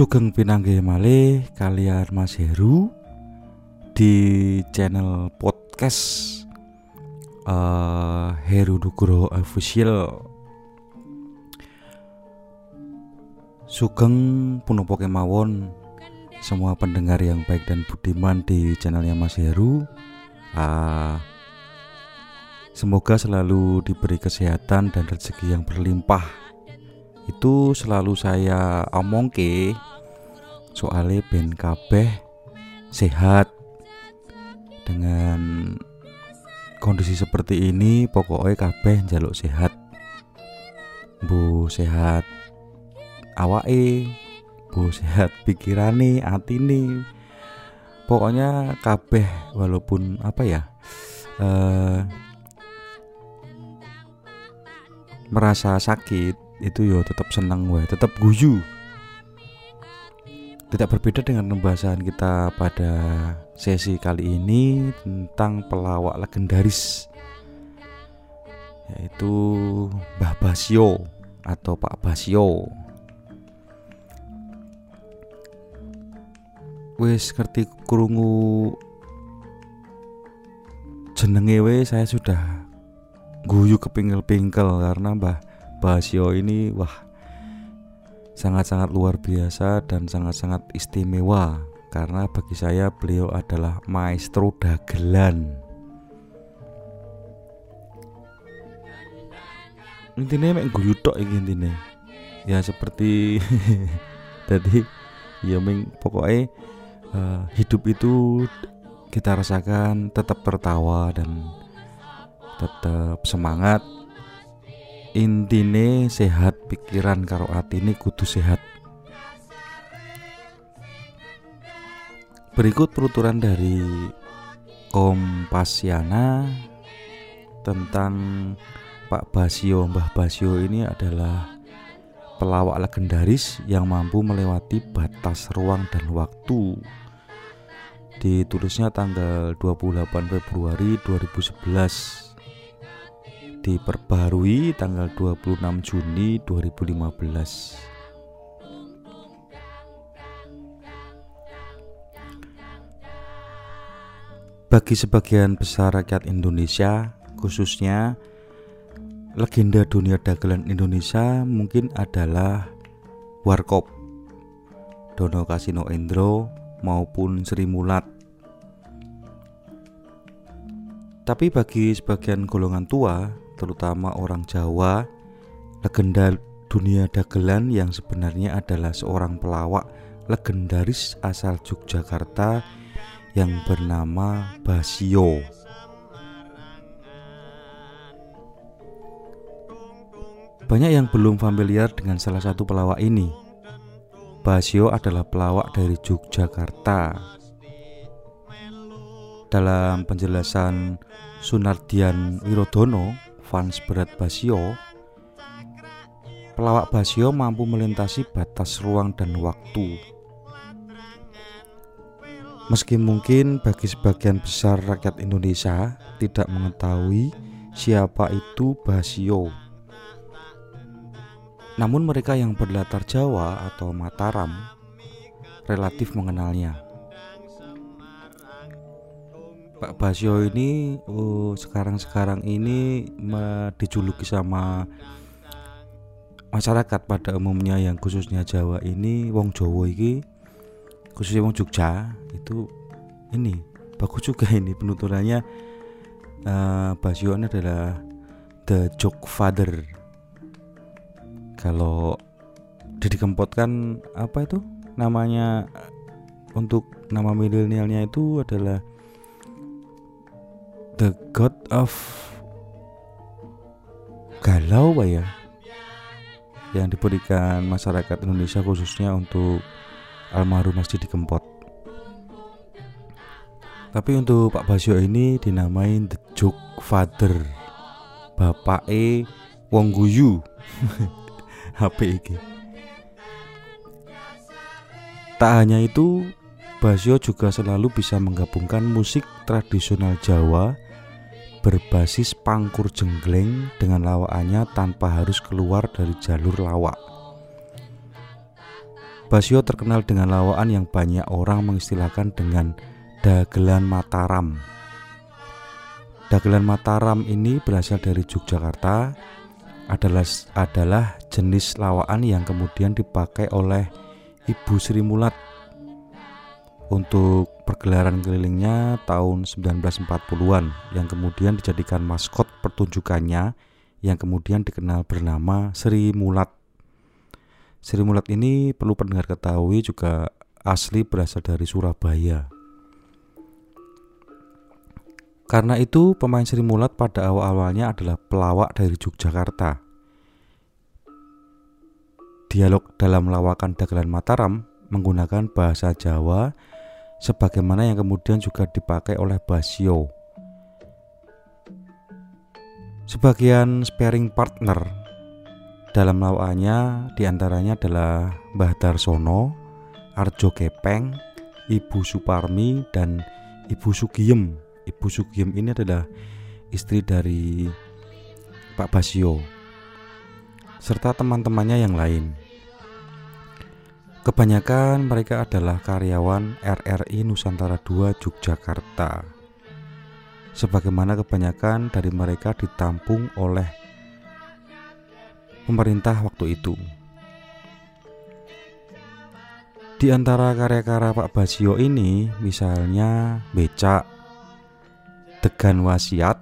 Sugeng pinanggih malih kalian Mas Heru di channel podcast uh, Heru Nugroho Official. Sugeng punapa kemawon semua pendengar yang baik dan budiman di channelnya Mas Heru. Uh, semoga selalu diberi kesehatan dan rezeki yang berlimpah itu selalu saya omong soalnya ben kabeh sehat. Dengan kondisi seperti ini pokoknya kabeh jaluk sehat. Bu sehat awake bu sehat pikirane atine. Pokoknya kabeh walaupun apa ya uh, merasa sakit itu yo tetap senang gue tetap guyu tidak berbeda dengan pembahasan kita pada sesi kali ini tentang pelawak legendaris yaitu Mbah Basio atau Pak Basio. Wis ngerti kurungu jenenge we saya sudah guyu kepingkel-pingkel karena Mbah Basio ini wah sangat-sangat luar biasa dan sangat-sangat istimewa karena bagi saya beliau adalah maestro dagelan. Intinya mek guyu intine. Ya seperti tadi ya ming pokoknya uh, hidup itu kita rasakan tetap tertawa dan tetap semangat intine sehat pikiran karo ini kudu sehat. Berikut peruturan dari Kompasiana tentang Pak Basio. Mbah Basio ini adalah pelawak legendaris yang mampu melewati batas ruang dan waktu. Ditulisnya tanggal 28 Februari 2011 diperbarui tanggal 26 Juni 2015. Bagi sebagian besar rakyat Indonesia, khususnya legenda dunia dagelan Indonesia mungkin adalah Warkop, Dono Kasino Endro maupun Sri Mulat Tapi bagi sebagian golongan tua, terutama orang Jawa, legenda dunia dagelan yang sebenarnya adalah seorang pelawak legendaris asal Yogyakarta yang bernama Basio. Banyak yang belum familiar dengan salah satu pelawak ini. Basio adalah pelawak dari Yogyakarta. Dalam penjelasan Sunardian Wirodono fans berat Basio, pelawak Basio mampu melintasi batas ruang dan waktu. Meski mungkin bagi sebagian besar rakyat Indonesia tidak mengetahui siapa itu Basio. Namun mereka yang berlatar Jawa atau Mataram relatif mengenalnya. Pak Basio ini oh, sekarang-sekarang ini dijuluki sama masyarakat pada umumnya yang khususnya Jawa ini wong Jawa ini khususnya wong Jogja itu ini bagus juga ini penuturannya. Uh, Basio ini adalah the joke father kalau Didi Kempot kan apa itu namanya untuk nama milenialnya itu adalah the god of galau pak ya yang diberikan masyarakat Indonesia khususnya untuk almarhum Mas Didi Kempot. Tapi untuk Pak Basio ini dinamain The Joke Father. Bapak E Wong Guyu. HP iki. Tak hanya itu, Basio juga selalu bisa menggabungkan musik tradisional Jawa berbasis pangkur jenggleng dengan lawakannya tanpa harus keluar dari jalur lawak. Basio terkenal dengan lawaan yang banyak orang mengistilahkan dengan dagelan Mataram. Dagelan Mataram ini berasal dari Yogyakarta adalah adalah jenis lawaan yang kemudian dipakai oleh Ibu Sri Mulat untuk pergelaran kelilingnya tahun 1940-an yang kemudian dijadikan maskot pertunjukannya yang kemudian dikenal bernama Sri Mulat. Sri Mulat ini perlu pendengar ketahui juga asli berasal dari Surabaya. Karena itu pemain Sri Mulat pada awal-awalnya adalah pelawak dari Yogyakarta. Dialog dalam lawakan Dagelan Mataram menggunakan bahasa Jawa sebagaimana yang kemudian juga dipakai oleh Basio. Sebagian sparing partner dalam lawakannya di antaranya adalah Mbah Darsono, Arjo Kepeng, Ibu Suparmi, dan Ibu Sugiem. Ibu Sugiem ini adalah istri dari Pak Basio serta teman-temannya yang lain. Kebanyakan mereka adalah karyawan RRI Nusantara II Yogyakarta. Sebagaimana kebanyakan dari mereka ditampung oleh pemerintah waktu itu. Di antara karya-karya Pak Basio ini misalnya Becak, Degan Wasiat,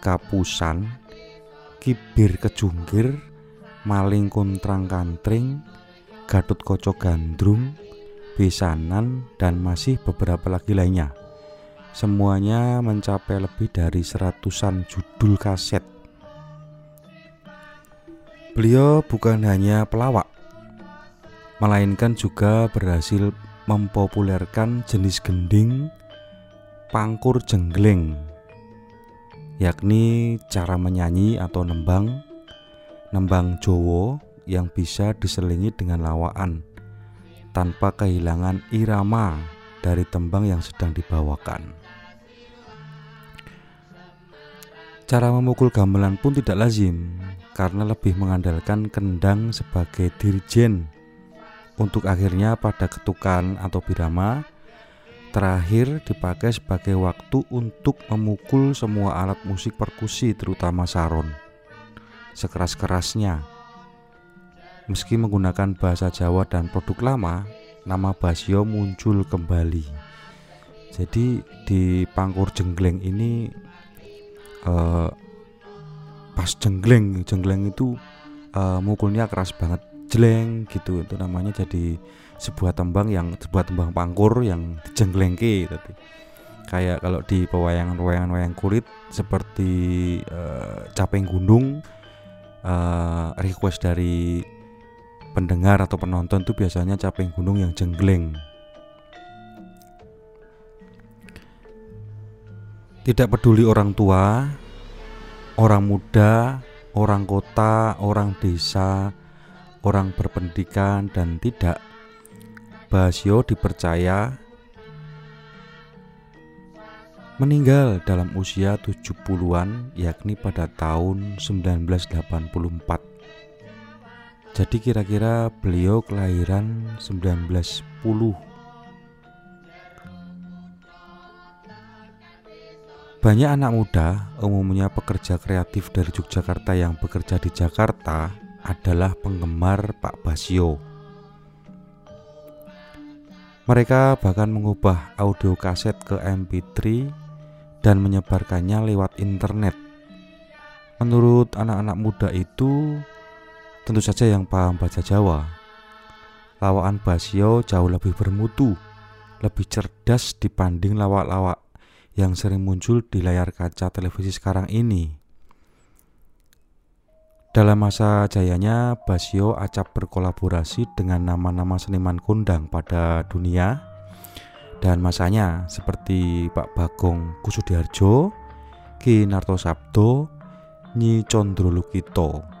Kapusan, Kibir Kejungkir, Maling Kuntrang Kantring, Gatut Koco Gandrung, Besanan, dan masih beberapa lagi lainnya. Semuanya mencapai lebih dari seratusan judul kaset Beliau bukan hanya pelawak, melainkan juga berhasil mempopulerkan jenis gending pangkur jenggleng, yakni cara menyanyi atau nembang, nembang Jowo yang bisa diselingi dengan lawaan tanpa kehilangan irama dari tembang yang sedang dibawakan. Cara memukul gamelan pun tidak lazim karena lebih mengandalkan kendang sebagai dirjen. Untuk akhirnya pada ketukan atau birama terakhir dipakai sebagai waktu untuk memukul semua alat musik perkusi terutama saron. Sekeras-kerasnya meski menggunakan bahasa Jawa dan produk lama nama Basio muncul kembali. Jadi di Pangkur Jenggleng ini uh, pas jenggleng jenggleng itu uh, mukulnya keras banget. Jeleng gitu itu namanya jadi sebuah tembang yang sebuah tembang pangkur yang dijengglengke tapi kayak kalau di pewayangan-pewayangan wayang kulit seperti uh, capeng gunung uh, request dari pendengar atau penonton itu biasanya capeng gunung yang jenggleng Tidak peduli orang tua, orang muda, orang kota, orang desa, orang berpendidikan dan tidak, Basio dipercaya meninggal dalam usia 70-an yakni pada tahun 1984. Jadi kira-kira beliau kelahiran 1910 Banyak anak muda, umumnya pekerja kreatif dari Yogyakarta yang bekerja di Jakarta, adalah penggemar Pak Basio. Mereka bahkan mengubah audio kaset ke MP3 dan menyebarkannya lewat internet. Menurut anak-anak muda itu, tentu saja yang paham bahasa Jawa, lawaan Basio jauh lebih bermutu, lebih cerdas dibanding lawak-lawak yang sering muncul di layar kaca televisi sekarang ini. Dalam masa jayanya, Basio acap berkolaborasi dengan nama-nama seniman kondang pada dunia dan masanya seperti Pak Bagong Kusudiarjo, Ki Narto Sabdo, Nyi Condro Lukito.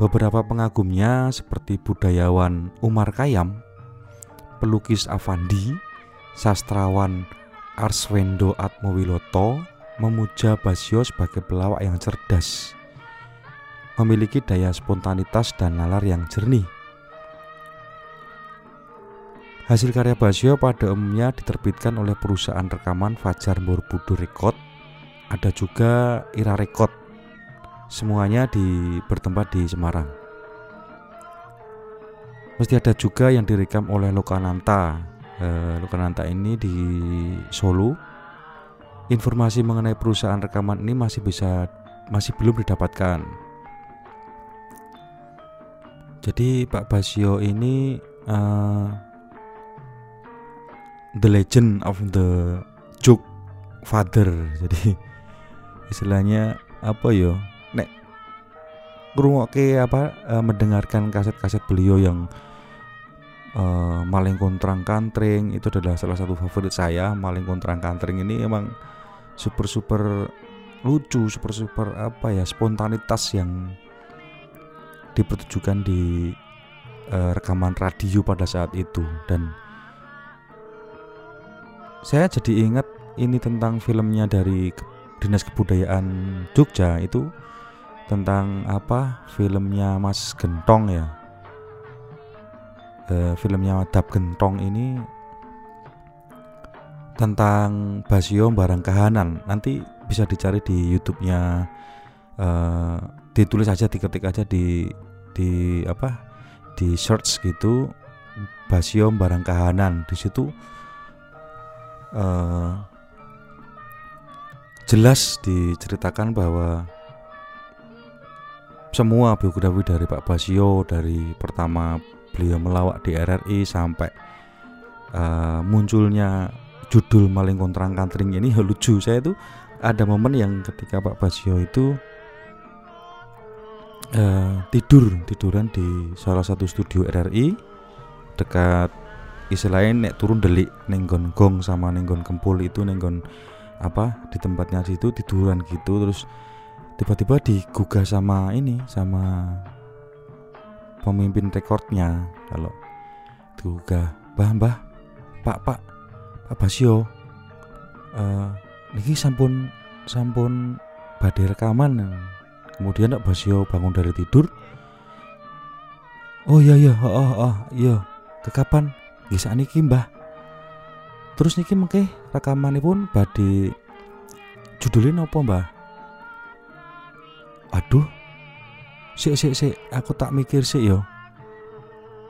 Beberapa pengagumnya seperti budayawan Umar Kayam, pelukis Avandi, sastrawan Arswendo Atmowiloto memuja Basio sebagai pelawak yang cerdas, memiliki daya spontanitas dan nalar yang jernih. Hasil karya Basio pada umumnya diterbitkan oleh perusahaan rekaman Fajar Borobudur Record, ada juga Ira Record. Semuanya di bertempat di Semarang. Mesti ada juga yang direkam oleh Lokananta. Eh, Lokananta ini di Solo. Informasi mengenai perusahaan rekaman ini masih bisa masih belum didapatkan. Jadi Pak Basio ini uh, the legend of the joke father jadi istilahnya apa yo nek ngrungokke apa uh, mendengarkan kaset-kaset beliau yang uh, maling kontrang kantring itu adalah salah satu favorit saya maling kontrang kantring ini emang super super lucu super super apa ya spontanitas yang dipertunjukkan di uh, rekaman radio pada saat itu. Dan saya jadi ingat ini tentang filmnya dari Dinas Kebudayaan Jogja itu tentang apa? Filmnya Mas Gentong ya. E, filmnya Dap Gentong ini tentang Basio Barang Kahanan. Nanti bisa dicari di YouTube-nya e, ditulis aja diketik aja di di apa? Di search gitu Basio Barang Kahanan. Di situ uh, jelas diceritakan bahwa semua biografi dari Pak Basio dari pertama beliau melawak di RRI sampai uh, munculnya judul maling kontrang kantring ini lucu saya itu ada momen yang ketika Pak Basio itu uh, tidur tiduran di salah satu studio RRI dekat istilahnya nek turun delik nenggon gong sama nenggon kempul itu nenggon apa di tempatnya situ tiduran gitu terus tiba-tiba digugah sama ini sama pemimpin rekornya kalau digugah bah bah pak pak pak Basio uh, niki sampun sampun badai rekaman kemudian pak Basio bangun dari tidur oh iya iya oh, oh, oh iya kekapan Nggih niki Mbah. Terus niki mengke rekamanipun badhe judulnya napa Mbah? Aduh. Sik sik sik, aku tak mikir sik yo.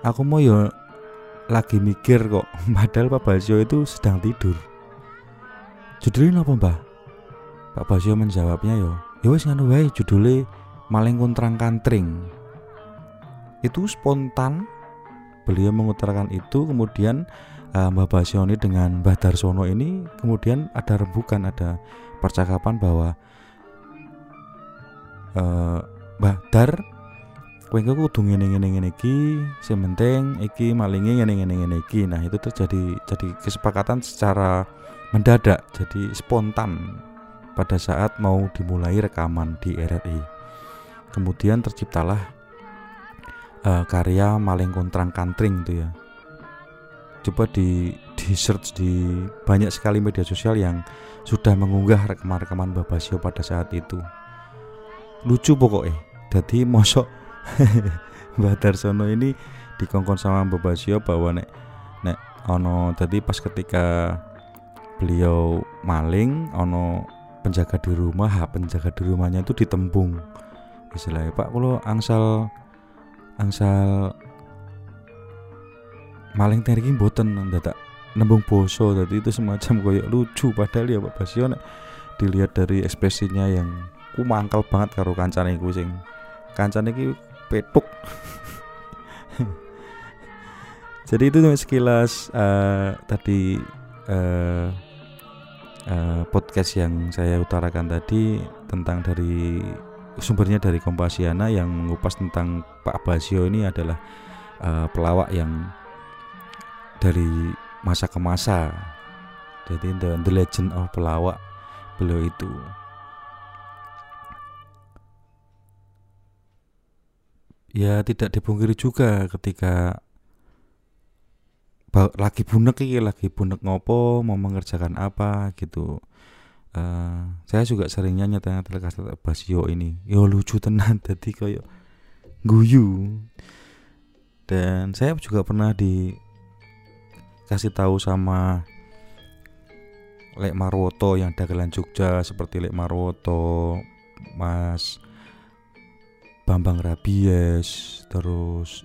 Aku mau yo lagi mikir kok, padahal Pak Basio itu sedang tidur. Judulnya apa Mbah? Pak Basio menjawabnya yo, ya wis nganu wae judulnya Maling Kuntrang Kantring. Itu spontan beliau mengutarakan itu kemudian uh, Mbak Basyoni dengan Mbah Darsono ini kemudian ada rembukan ada percakapan bahwa uh, Mbah Dar kowe kudu ngene ngene ngene iki sing penting iki malinge ngene ngene iki. Nah itu terjadi jadi kesepakatan secara mendadak jadi spontan pada saat mau dimulai rekaman di RRI kemudian terciptalah uh, karya Maling Kontrang Kantring itu ya. Coba di di search di banyak sekali media sosial yang sudah mengunggah rekaman-rekaman Babasio pada saat itu lucu pokoknya jadi mosok Mbak Darsono ini dikongkon sama Babasio bahwa nek nek ono tadi pas ketika beliau maling ono penjaga di rumah ha, penjaga di rumahnya itu ditembung. Istilahnya Pak kalau angsal angsal maling teriki boten dadak nembung boso tadi itu semacam koyok lucu. Padahal ya Pak Basio nek dilihat dari ekspresinya yang ku mangkal banget karo kancane iku sing kancane iki petuk jadi itu sekilas uh, tadi uh, uh, podcast yang saya utarakan tadi tentang dari sumbernya dari Kompasiana yang mengupas tentang Pak Basio ini adalah uh, pelawak yang dari masa ke masa. Jadi the, the legend of pelawak beliau itu. Ya tidak dipungkiri juga ketika lagi bunek iki lagi bunek ngopo mau mengerjakan apa gitu. Uh, saya juga seringnya nyata kata Basio ini. Yo lucu tenan tadi koyo guyu. Dan saya juga pernah di kasih tahu sama Lek Marwoto yang dagelan Jogja seperti Lek Marwoto, Mas Bambang Rabies, terus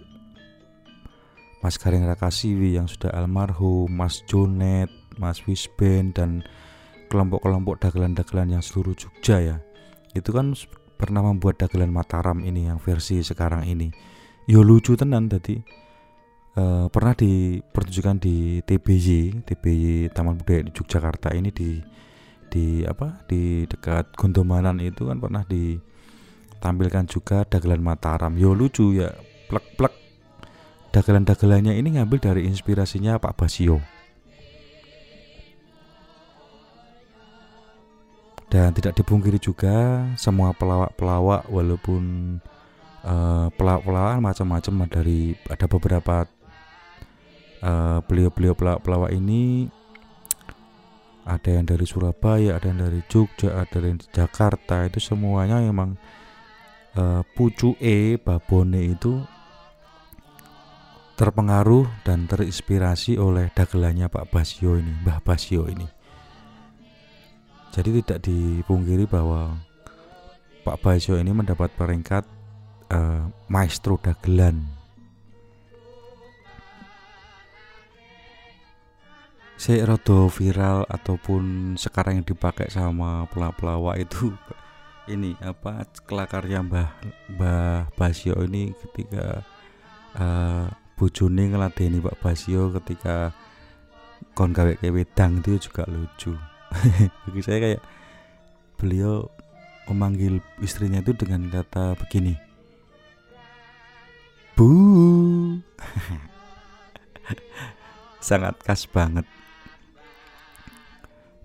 Mas Garing Rakasiwi yang sudah almarhum, Mas Jonet, Mas Wisben dan kelompok-kelompok dagelan-dagelan yang seluruh Jogja ya. Itu kan pernah membuat dagelan Mataram ini yang versi sekarang ini. Yo lucu tenan tadi uh, pernah dipertunjukkan di TBY TBY Taman Budaya di Yogyakarta ini di di apa di dekat Gondomanan itu kan pernah ditampilkan juga dagelan Mataram. Yo lucu ya. Plek-plek dagelan-dagelannya ini ngambil dari inspirasinya Pak Basio. Dan tidak dipungkiri juga semua pelawak-pelawak walaupun uh, pelawak-pelawak macam-macam dari ada beberapa uh, beliau-beliau pelawak-pelawak ini. Ada yang dari Surabaya, ada yang dari Jogja, ada yang dari Jakarta itu semuanya memang uh, pucu e babone itu terpengaruh dan terinspirasi oleh dagelannya Pak Basio ini, Mbah Basio ini. Jadi tidak dipungkiri bahwa Pak Basio ini mendapat peringkat uh, maestro dagelan saya rada viral ataupun sekarang yang dipakai sama pelawak-pelawak itu ini apa kelakarnya Mbah Mbah Basio ini ketika uh, bojone ngeladeni Pak Basio ketika kon gawe wedang itu juga lucu. Bagi saya kayak beliau memanggil istrinya itu dengan kata begini. Bu. Sangat khas banget.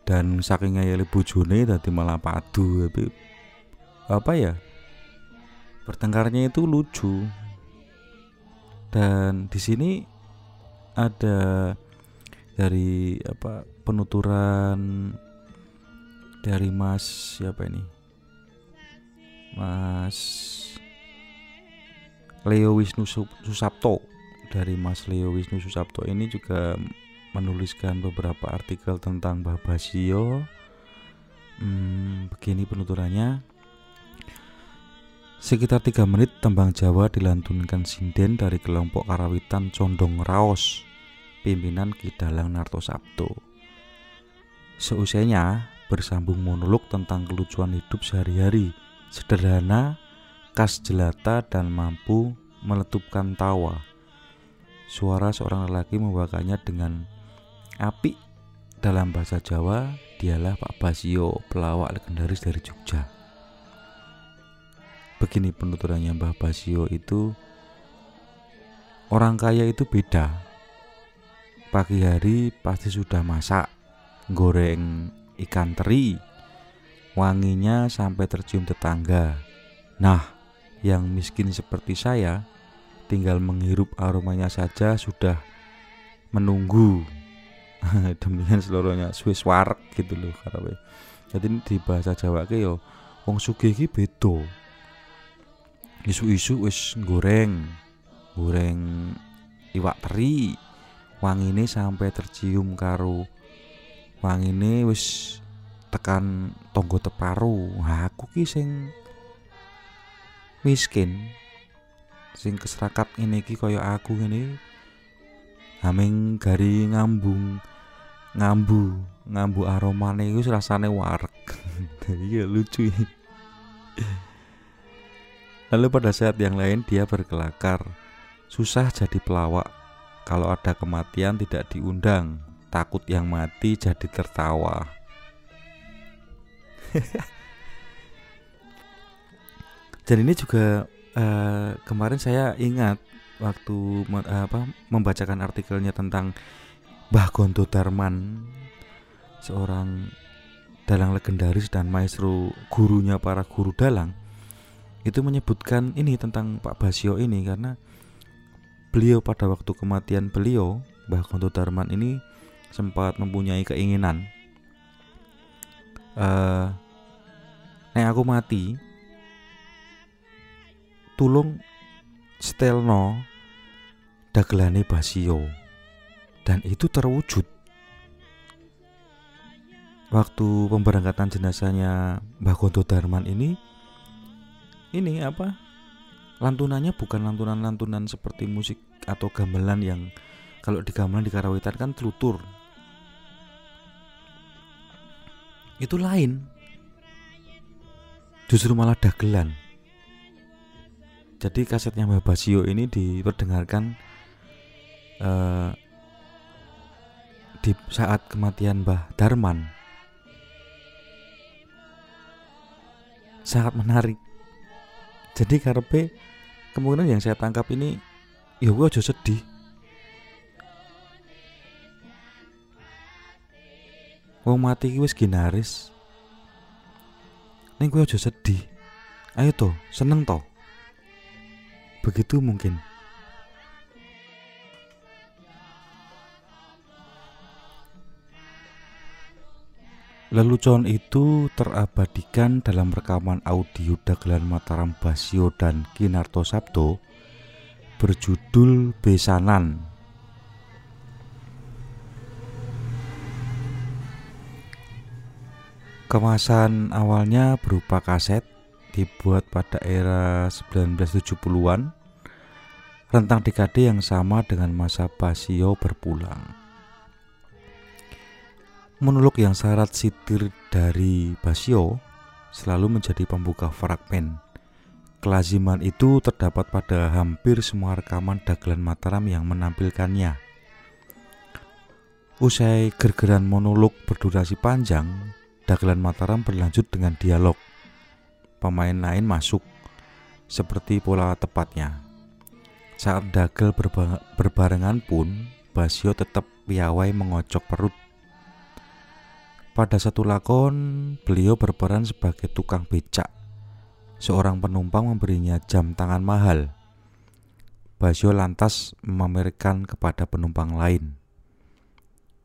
Dan saking ngayali bojone tadi malah padu tapi apa ya pertengkarnya itu lucu dan di sini ada dari apa penuturan dari Mas siapa ini Mas Leo Wisnu Susapto dari Mas Leo Wisnu Susapto ini juga menuliskan beberapa artikel tentang Mbah Basio. Hmm, begini penuturannya. Sekitar tiga menit tembang Jawa dilantunkan sinden dari kelompok karawitan Condong Raos, pimpinan Kidalang Narto Sabto. Seusainya bersambung monolog tentang kelucuan hidup sehari-hari, sederhana, khas jelata dan mampu meletupkan tawa. Suara seorang lelaki membawakannya dengan Api dalam bahasa Jawa dialah Pak Basio, pelawak legendaris dari Jogja. Begini penuturannya Mbah Basio itu Orang kaya itu beda. Pagi hari pasti sudah masak Goreng ikan teri Wanginya sampai tercium tetangga. Nah, yang miskin seperti saya Tinggal menghirup aromanya saja sudah menunggu. Demikian seluruhnya Swiss warak gitu loh jadi di bahasa Jawa ke yo wong sugih iki beda isu-isu wis goreng goreng iwak teri wangine sampai tercium karo wangine wis tekan tonggo teparu. Nah, aku ki sing miskin sing keserakat ini ki kaya aku ini haming gari ngambung ngambu ngambu aromane itu rasane warek iya lucu lalu pada saat yang lain dia berkelakar. Susah jadi pelawak. Kalau ada kematian tidak diundang takut yang mati jadi tertawa. Dan ini juga uh, kemarin saya ingat waktu uh, apa membacakan artikelnya tentang Mbah Gonto Darman seorang dalang legendaris dan maestro gurunya para guru dalang itu menyebutkan ini tentang Pak Basio ini karena beliau pada waktu kematian beliau Mbah Gonto Darman ini sempat mempunyai keinginan uh, nek aku mati tulung stelno dagelane Basio. Dan itu terwujud. Waktu pemberangkatan jenazahnya Mbah Gonto Darman ini ini apa? Lantunannya bukan lantunan-lantunan seperti musik atau gamelan yang kalau di gamelan di Karawitan kan telutur. Itu lain. Justru malah dagelan. Jadi kasetnya Mbah Basio ini diperdengarkan uh, di saat kematian Mbah Darman. Sangat menarik jadi karpe kemungkinan yang saya tangkap ini ya gue aja sedih Wong mati ki wis ginaris. Ning gue aja sedih. Ayo to, seneng to. Begitu mungkin. Lelucon itu terabadikan dalam rekaman audio dagelan Mataram Basio dan Kinarto Sabto berjudul Besanan. Kemasan awalnya berupa kaset dibuat pada era 1970-an rentang dekade yang sama dengan masa Basio berpulang. Monolog yang syarat sitir dari Basio selalu menjadi pembuka fragmen. Kelaziman itu terdapat pada hampir semua rekaman dagelan Mataram yang menampilkannya. Usai gergeran monolog berdurasi panjang, dagelan Mataram berlanjut dengan dialog. Pemain lain masuk, seperti pola tepatnya. Saat dagel berbarengan pun, Basio tetap piawai mengocok perut pada satu lakon, beliau berperan sebagai tukang becak. Seorang penumpang memberinya jam tangan mahal. Basio lantas memamerkan kepada penumpang lain.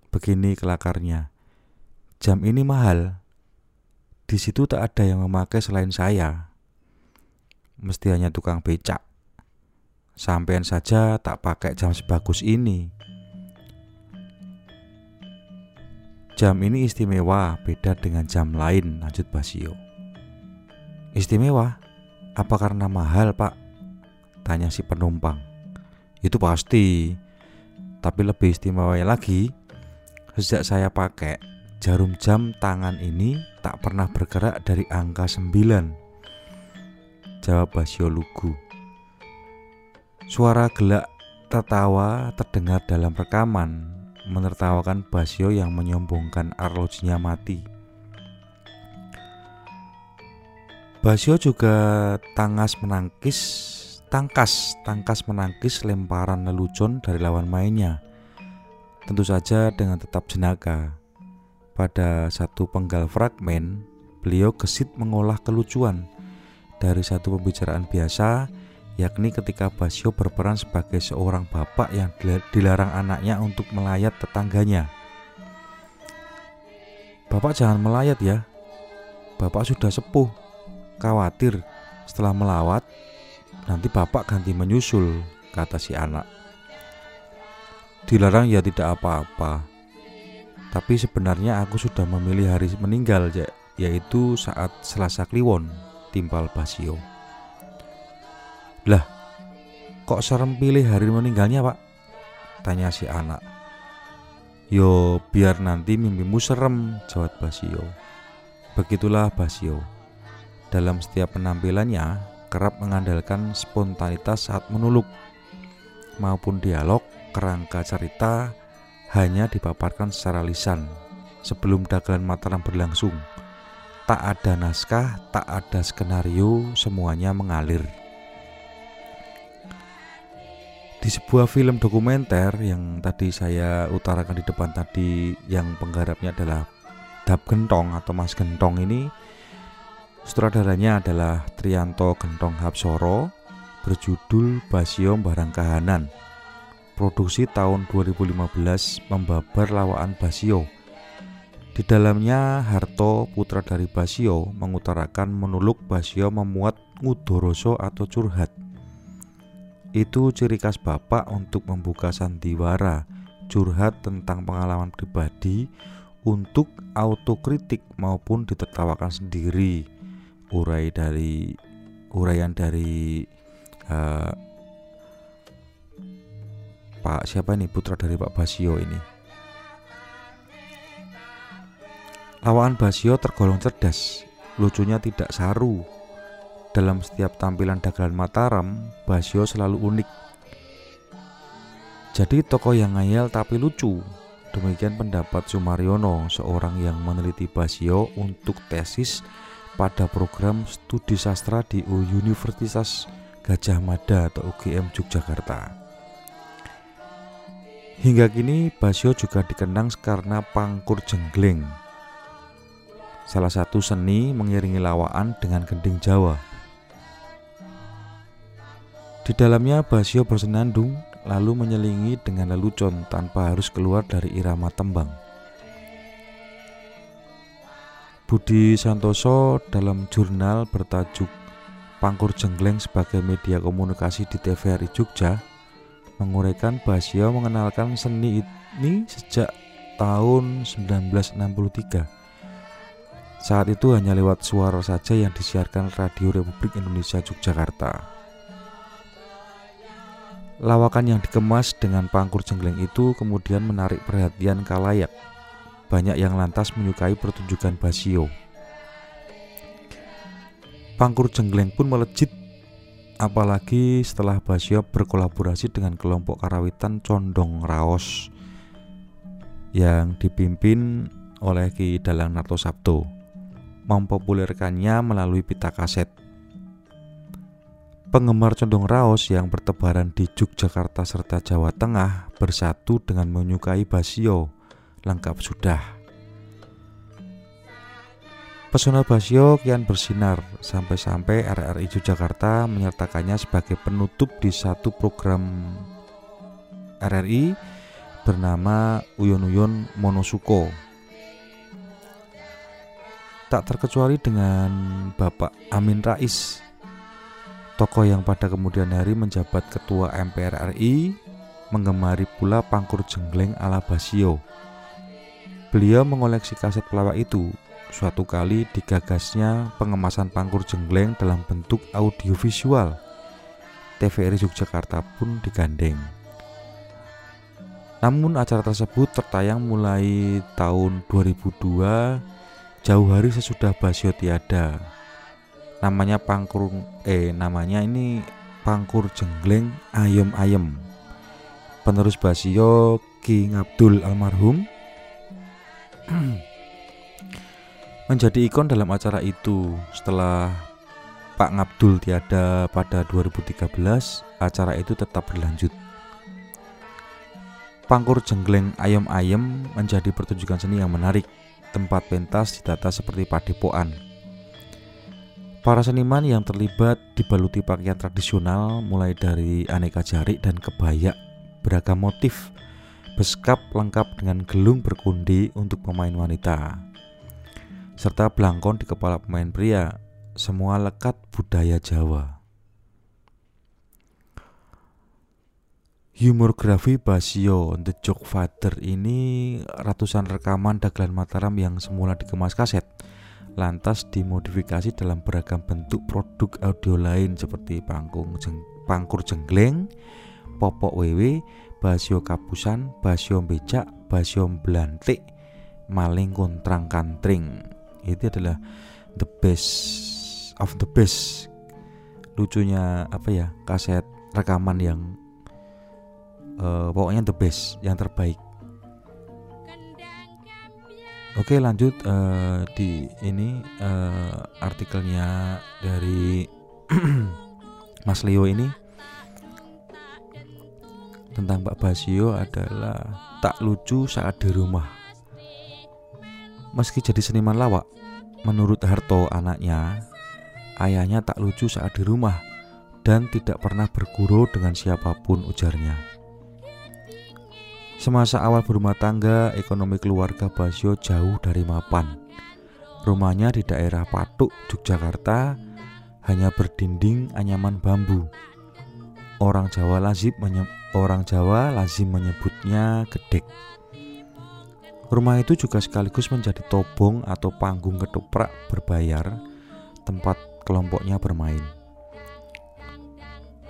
Begini kelakarnya, jam ini mahal. Di situ tak ada yang memakai selain saya. Mesti hanya tukang becak. Sampean saja tak pakai jam sebagus ini. Jam ini istimewa, beda dengan jam lain, lanjut Basio. Istimewa? Apa karena mahal, Pak? Tanya si penumpang. Itu pasti. Tapi lebih istimewa lagi, sejak saya pakai jarum jam tangan ini tak pernah bergerak dari angka 9. Jawab Basio lugu. Suara gelak tertawa terdengar dalam rekaman menertawakan Basio yang menyombongkan arlojinya mati. Basio juga tangas menangkis, tangkas, tangkas menangkis lemparan lelucon dari lawan mainnya. Tentu saja dengan tetap jenaka. Pada satu penggal fragmen, beliau gesit mengolah kelucuan dari satu pembicaraan biasa yakni ketika Basio berperan sebagai seorang bapak yang dilarang anaknya untuk melayat tetangganya. Bapak jangan melayat ya. Bapak sudah sepuh. Khawatir setelah melawat nanti bapak ganti menyusul, kata si anak. Dilarang ya tidak apa-apa. Tapi sebenarnya aku sudah memilih hari meninggal, yaitu saat Selasa Kliwon, timpal Basio. Lah, kok serem pilih hari meninggalnya pak? Tanya si anak. Yo, biar nanti mimpimu serem, jawab Basio. Begitulah Basio. Dalam setiap penampilannya, kerap mengandalkan spontanitas saat menuluk maupun dialog kerangka cerita hanya dipaparkan secara lisan sebelum dagelan Mataram berlangsung. Tak ada naskah, tak ada skenario, semuanya mengalir. Di sebuah film dokumenter yang tadi saya utarakan di depan tadi yang penggarapnya adalah Dap Gentong atau Mas Gentong ini sutradaranya adalah Trianto Gentong Hapsoro berjudul Basio Barang Kahanan. Produksi tahun 2015 membabar lawaan Basio. Di dalamnya Harto putra dari Basio mengutarakan menuluk Basio memuat ngudoroso atau curhat itu ciri khas bapak untuk membuka sandiwara curhat tentang pengalaman pribadi untuk autokritik maupun ditertawakan sendiri. Urai dari uraian dari uh, Pak siapa ini? Putra dari Pak Basio ini. Lawaan Basio tergolong cerdas lucunya tidak saru dalam setiap tampilan dagelan Mataram Basio selalu unik jadi tokoh yang ngayal tapi lucu Demikian pendapat Sumaryono, seorang yang meneliti Basio untuk tesis pada program studi sastra di Universitas Gajah Mada atau UGM Yogyakarta. Hingga kini Basio juga dikenang karena pangkur jenggleng. Salah satu seni mengiringi lawaan dengan gending Jawa. Di dalamnya Basio bersenandung lalu menyelingi dengan lelucon tanpa harus keluar dari irama tembang. Budi Santoso dalam jurnal bertajuk Pangkur Jenggleng sebagai media komunikasi di TVRI Jogja menguraikan Basio mengenalkan seni ini sejak tahun 1963. Saat itu hanya lewat suara saja yang disiarkan Radio Republik Indonesia Yogyakarta. Lawakan yang dikemas dengan pangkur jenggleng itu kemudian menarik perhatian kalayak. Banyak yang lantas menyukai pertunjukan Basio. Pangkur jenggleng pun melejit apalagi setelah Basio berkolaborasi dengan kelompok karawitan Condong Raos yang dipimpin oleh Ki Dalang Narto Sabto mempopulerkannya melalui pita kaset Penggemar condong raos yang bertebaran di Yogyakarta serta Jawa Tengah bersatu dengan menyukai Basio. Lengkap sudah. Pesona Basio kian bersinar sampai-sampai RRI Yogyakarta menyertakannya sebagai penutup di satu program RRI bernama Uyon Monosuko. Tak terkecuali dengan Bapak Amin Rais Tokoh yang pada kemudian hari menjabat ketua MPR RI menggemari pula pangkur jenggleng ala Basio. Beliau mengoleksi kaset pelawak itu. Suatu kali digagasnya pengemasan pangkur jenggleng dalam bentuk audiovisual. TVRI Yogyakarta pun digandeng. Namun acara tersebut tertayang mulai tahun 2002 jauh hari sesudah Basio tiada namanya pangkur eh namanya ini pangkur jenggleng ayem ayem. Penerus Basio King Abdul almarhum. Menjadi ikon dalam acara itu. Setelah Pak Ngabdul tiada pada 2013 acara itu tetap berlanjut. Pangkur jenggleng ayem-ayem menjadi pertunjukan seni yang menarik. Tempat pentas ditata seperti padepokan Para seniman yang terlibat dibaluti pakaian tradisional mulai dari aneka jarik dan kebaya beragam motif beskap lengkap dengan gelung berkundi untuk pemain wanita serta belangkon di kepala pemain pria semua lekat budaya Jawa. Humorgrafi Basio The Joke Father ini ratusan rekaman dagelan Mataram yang semula dikemas kaset lantas dimodifikasi dalam beragam bentuk produk audio lain seperti panggung jeng, pangkur jenggleng, popok wewe, basio kapusan, basio becak, basio belantik, maling kontrang kantring. Itu adalah the best of the best. Lucunya apa ya? Kaset rekaman yang uh, pokoknya the best, yang terbaik. Oke lanjut uh, di ini uh, artikelnya dari Mas Leo ini tentang Pak Basio adalah tak lucu saat di rumah. Meski jadi seniman lawak, menurut Harto anaknya, ayahnya tak lucu saat di rumah dan tidak pernah berguru dengan siapa pun ujarnya. Semasa awal berumah tangga, ekonomi keluarga Basio jauh dari mapan. Rumahnya di daerah Patuk, Yogyakarta, hanya berdinding anyaman bambu. orang Jawa lazim orang Jawa lazim menyebutnya gedek. Rumah itu juga sekaligus menjadi tobong atau panggung ketoprak berbayar tempat kelompoknya bermain.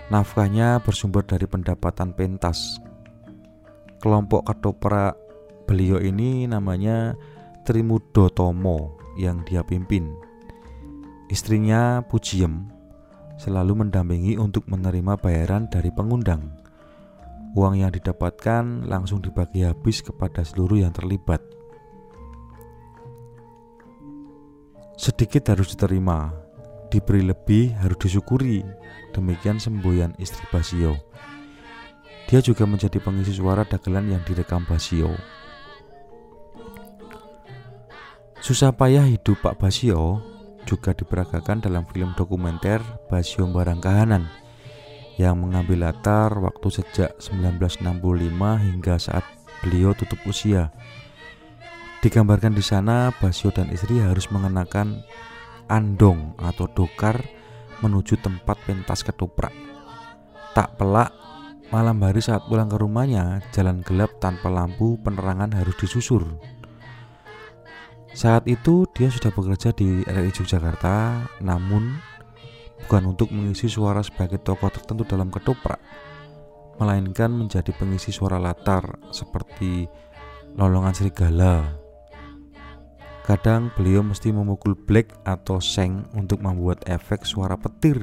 Nafkahnya bersumber dari pendapatan pentas. Kelompok ketoprak beliau ini namanya Trimudo Tomo yang dia pimpin. Istrinya Pujiem selalu mendampingi untuk menerima bayaran dari pengundang. Uang yang didapatkan langsung dibagi habis kepada seluruh yang terlibat. Sedikit harus diterima, diberi lebih harus disyukuri. Demikian semboyan istri Basio. Dia juga menjadi pengisi suara dagelan yang direkam Basio. Susah payah hidup Pak Basio juga diperagakan dalam film dokumenter Basio Barang Kahanan yang mengambil latar waktu sejak 1965 hingga saat beliau tutup usia. Digambarkan di sana Basio dan istri harus mengenakan andong atau dokar menuju tempat pentas ketoprak. Tak pelak, malam hari saat pulang ke rumahnya, jalan gelap tanpa lampu penerangan harus disusur. Saat itu dia sudah bekerja di RRI Yogyakarta, namun bukan untuk mengisi suara sebagai tokoh tertentu dalam ketoprak, melainkan menjadi pengisi suara latar seperti lolongan serigala. Kadang beliau mesti memukul black atau seng untuk membuat efek suara petir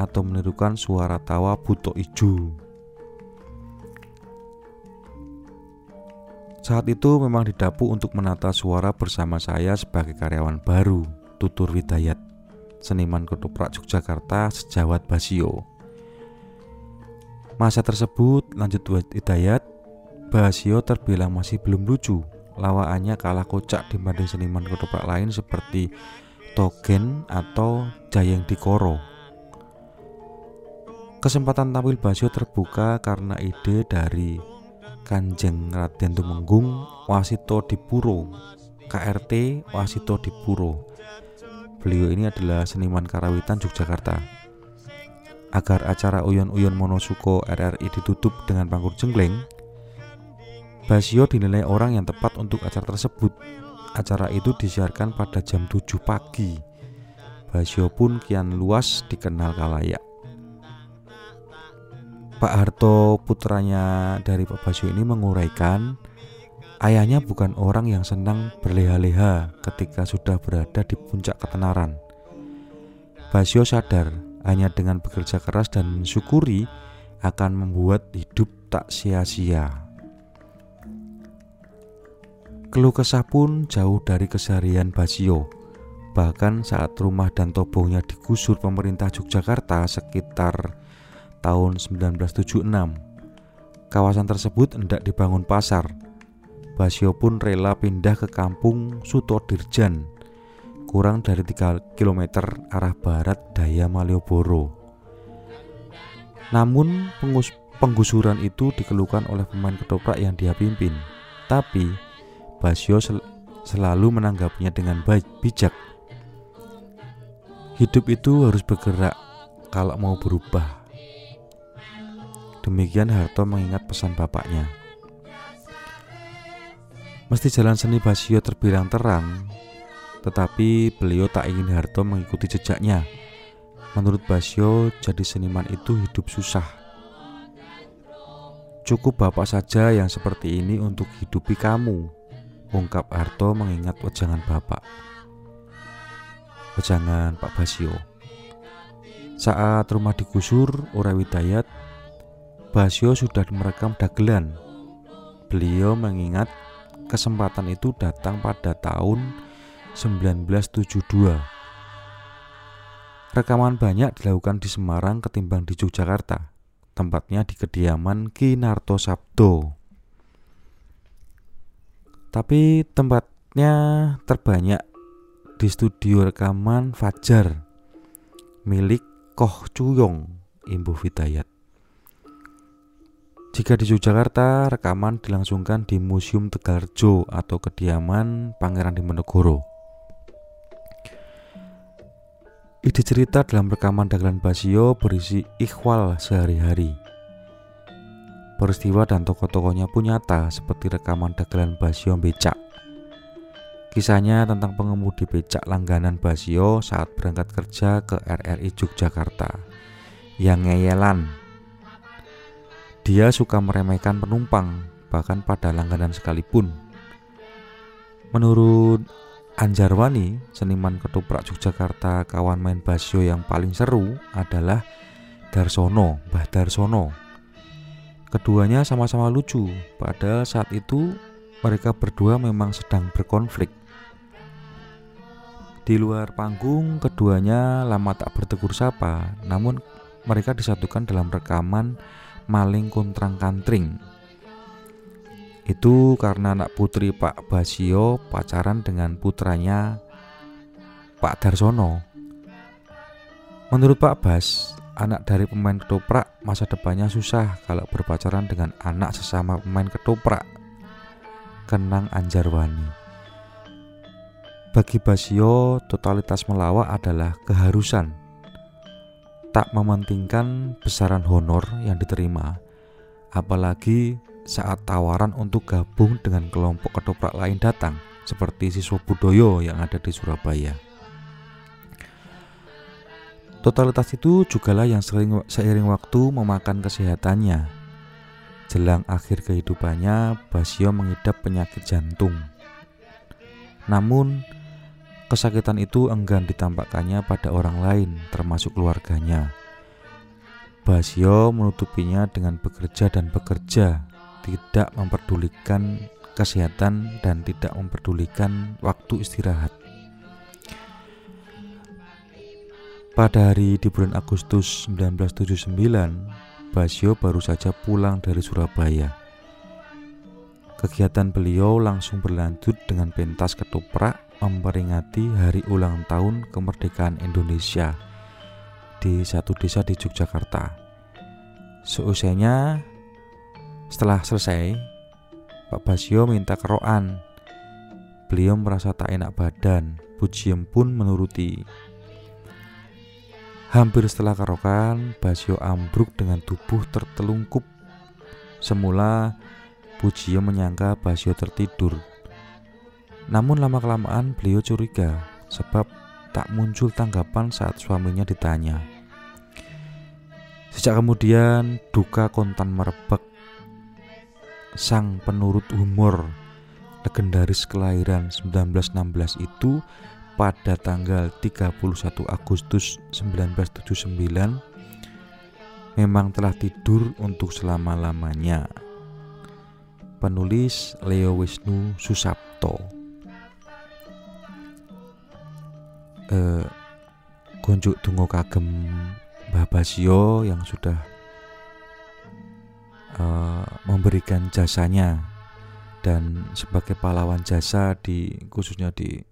atau menirukan suara tawa buto ijo. Saat itu memang didapu untuk menata suara bersama saya sebagai karyawan baru, Tutur Widayat seniman ketoprak Yogyakarta sejawat Basio. Masa tersebut lanjut Hidayat, Basio terbilang masih belum lucu. Lawaannya kalah kocak dibanding seniman ketoprak lain seperti Togen atau Jayeng Dikoro. Kesempatan tampil Basio terbuka karena ide dari Kanjeng Raden Tumenggung Wasito Dipuro KRT Wasito Dipuro Beliau ini adalah seniman karawitan Yogyakarta. Agar acara Uyon-Uyon Monosuko RRI ditutup dengan pangkur jengkleng, Basio dinilai orang yang tepat untuk acara tersebut. Acara itu disiarkan pada jam 7 pagi. Basio pun kian luas dikenal kalayak. Pak Harto putranya dari Pak Basio ini menguraikan Ayahnya bukan orang yang senang berleha-leha ketika sudah berada di puncak ketenaran. Basio sadar hanya dengan bekerja keras dan mensyukuri akan membuat hidup tak sia-sia. Keluh kesah pun jauh dari keseharian Basio. Bahkan saat rumah dan tobongnya digusur pemerintah Yogyakarta sekitar tahun 1976, kawasan tersebut hendak dibangun pasar Basio pun rela pindah ke kampung Sutodirjan, kurang dari 3 km arah barat daya Malioboro. Namun penggusuran itu dikeluhkan oleh pemain ketoprak yang dia pimpin. Tapi Basio sel selalu menanggapinya dengan baik bijak. Hidup itu harus bergerak kalau mau berubah. Demikian Harto mengingat pesan bapaknya. Mesti jalan seni Basio terbilang terang, tetapi beliau tak ingin Harto mengikuti jejaknya. Menurut Basio, jadi seniman itu hidup susah. Cukup bapak saja yang seperti ini untuk hidupi kamu, ungkap Harto mengingat wejangan bapak. Wejangan Pak Basio. Saat rumah digusur, Ura Widayat, Basio sudah merekam dagelan. Beliau mengingat kesempatan itu datang pada tahun 1972. Rekaman banyak dilakukan di Semarang ketimbang di Yogyakarta, tempatnya di kediaman Ki Narto Sabdo. Tapi tempatnya terbanyak di studio rekaman Fajar milik Koh Cuyong Imbu Fitayat. Jika di Yogyakarta, rekaman dilangsungkan di Museum Tegalrejo atau kediaman Pangeran Diponegoro. Ide cerita dalam rekaman Dagelan Basio berisi ikhwal sehari-hari. Peristiwa dan tokoh-tokohnya pun nyata seperti rekaman Dagelan Basio Becak. Kisahnya tentang pengemudi becak langganan Basio saat berangkat kerja ke RRI Yogyakarta yang ngeyelan. Dia suka meremehkan penumpang, bahkan pada langganan sekalipun. Menurut Anjarwani, seniman ketoprak Yogyakarta, kawan main basio yang paling seru adalah Darsono, Mbah Darsono. Keduanya sama-sama lucu, padahal saat itu mereka berdua memang sedang berkonflik. Di luar panggung, keduanya lama tak bertegur sapa, namun mereka disatukan dalam rekaman Maling Kuntrang Kantring itu karena anak putri Pak Basio pacaran dengan putranya Pak Darsono. Menurut Pak Bas, anak dari pemain ketoprak masa depannya susah kalau berpacaran dengan anak sesama pemain ketoprak. Kenang Anjarwani. Bagi Basio, totalitas melawak adalah keharusan. Tak mementingkan besaran honor yang diterima, apalagi saat tawaran untuk gabung dengan kelompok ketoprak lain datang, seperti siswa Budoyo yang ada di Surabaya. Totalitas itu jugalah yang sering, seiring waktu memakan kesehatannya. Jelang akhir kehidupannya, Basio mengidap penyakit jantung. Namun, kesakitan itu enggan ditampakkannya pada orang lain, termasuk keluarganya. Basio menutupinya dengan bekerja dan bekerja tidak memperdulikan kesehatan dan tidak memperdulikan waktu istirahat. Pada hari di bulan Agustus 1979, Basio baru saja pulang dari Surabaya. Kegiatan beliau langsung berlanjut dengan pentas ketoprak memperingati hari ulang tahun kemerdekaan Indonesia di satu desa di Yogyakarta. Seusianya setelah selesai, Pak Basio minta keroan. Beliau merasa tak enak badan, Pujiem pun menuruti. Hampir setelah kerokan, Basio ambruk dengan tubuh tertelungkup. Semula, Pujiem menyangka Basio tertidur. Namun lama-kelamaan beliau curiga sebab tak muncul tanggapan saat suaminya ditanya. Sejak kemudian, duka kontan merebak sang penurut humor legendaris kelahiran 1916 itu pada tanggal 31 Agustus 1979 memang telah tidur untuk selama-lamanya. Penulis Leo Wisnu Susapto. Eh, Gonjuk Tungo Kagem Mbah Basio yang sudah uh, memberikan jasanya dan sebagai pahlawan jasa di khususnya di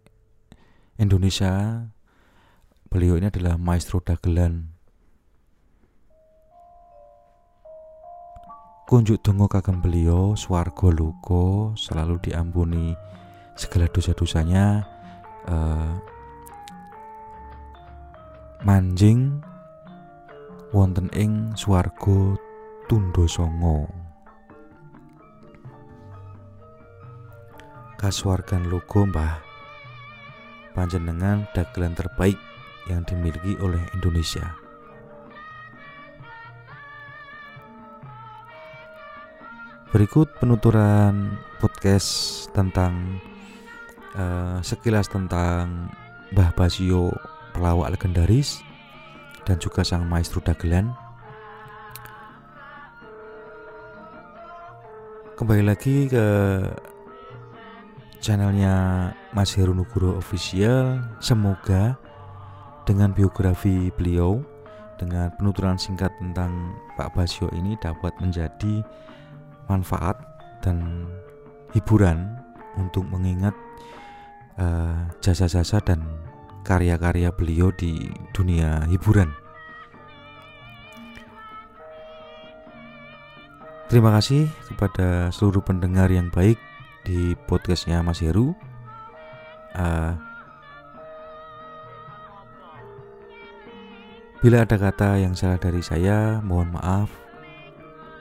Indonesia beliau ini adalah maestro dagelan. Kunjuk dongo kagem beliau swargo luko selalu diampuni segala dosa-dosanya uh, manjing wonten ing swargo Tundo Songo Kasuargan logo Mbah Panjenengan dagelan terbaik yang dimiliki oleh Indonesia. Berikut penuturan podcast tentang uh, sekilas tentang Mbah Basio pelawak legendaris dan juga sang maestro dagelan. Kembali lagi ke channelnya Mas Heru Nuguro Official. Semoga dengan biografi beliau dengan penuturan singkat tentang Pak Basio ini dapat menjadi manfaat dan hiburan untuk mengingat eh, jasa-jasa uh, dan karya-karya beliau di dunia hiburan. Terima kasih kepada seluruh pendengar yang baik di podcastnya Mas Heru. Uh, Bila ada kata yang salah dari saya, mohon maaf.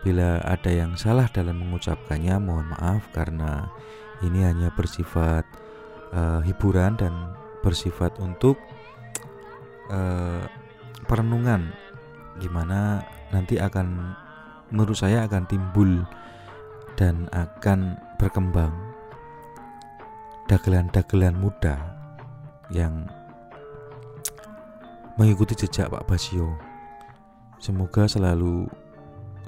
Bila ada yang salah dalam mengucapkannya, mohon maaf karena ini hanya bersifat uh, hiburan dan bersifat untuk uh, perenungan gimana nanti akan menurut saya akan timbul dan akan berkembang dagelan-dagelan muda yang mengikuti jejak Pak Basio. Semoga selalu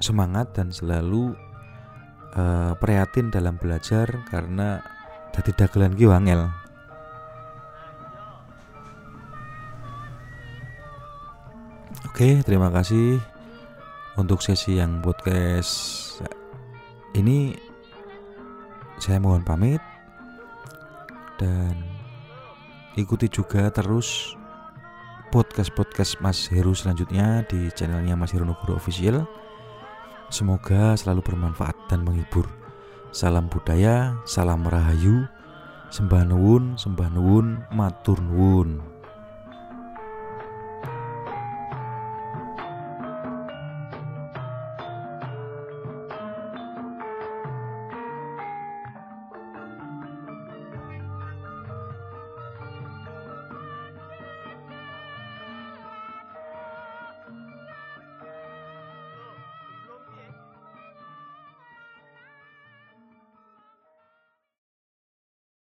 semangat dan selalu uh, prihatin dalam belajar karena jadi dagelan ki wangel. Oke, terima kasih untuk sesi yang podcast ini saya mohon pamit dan ikuti juga terus podcast-podcast Mas Heru selanjutnya di channelnya Mas Heru Nugroho Official. Semoga selalu bermanfaat dan menghibur. Salam budaya, salam rahayu, sembah nuwun, sembah nuwun, matur nuwun.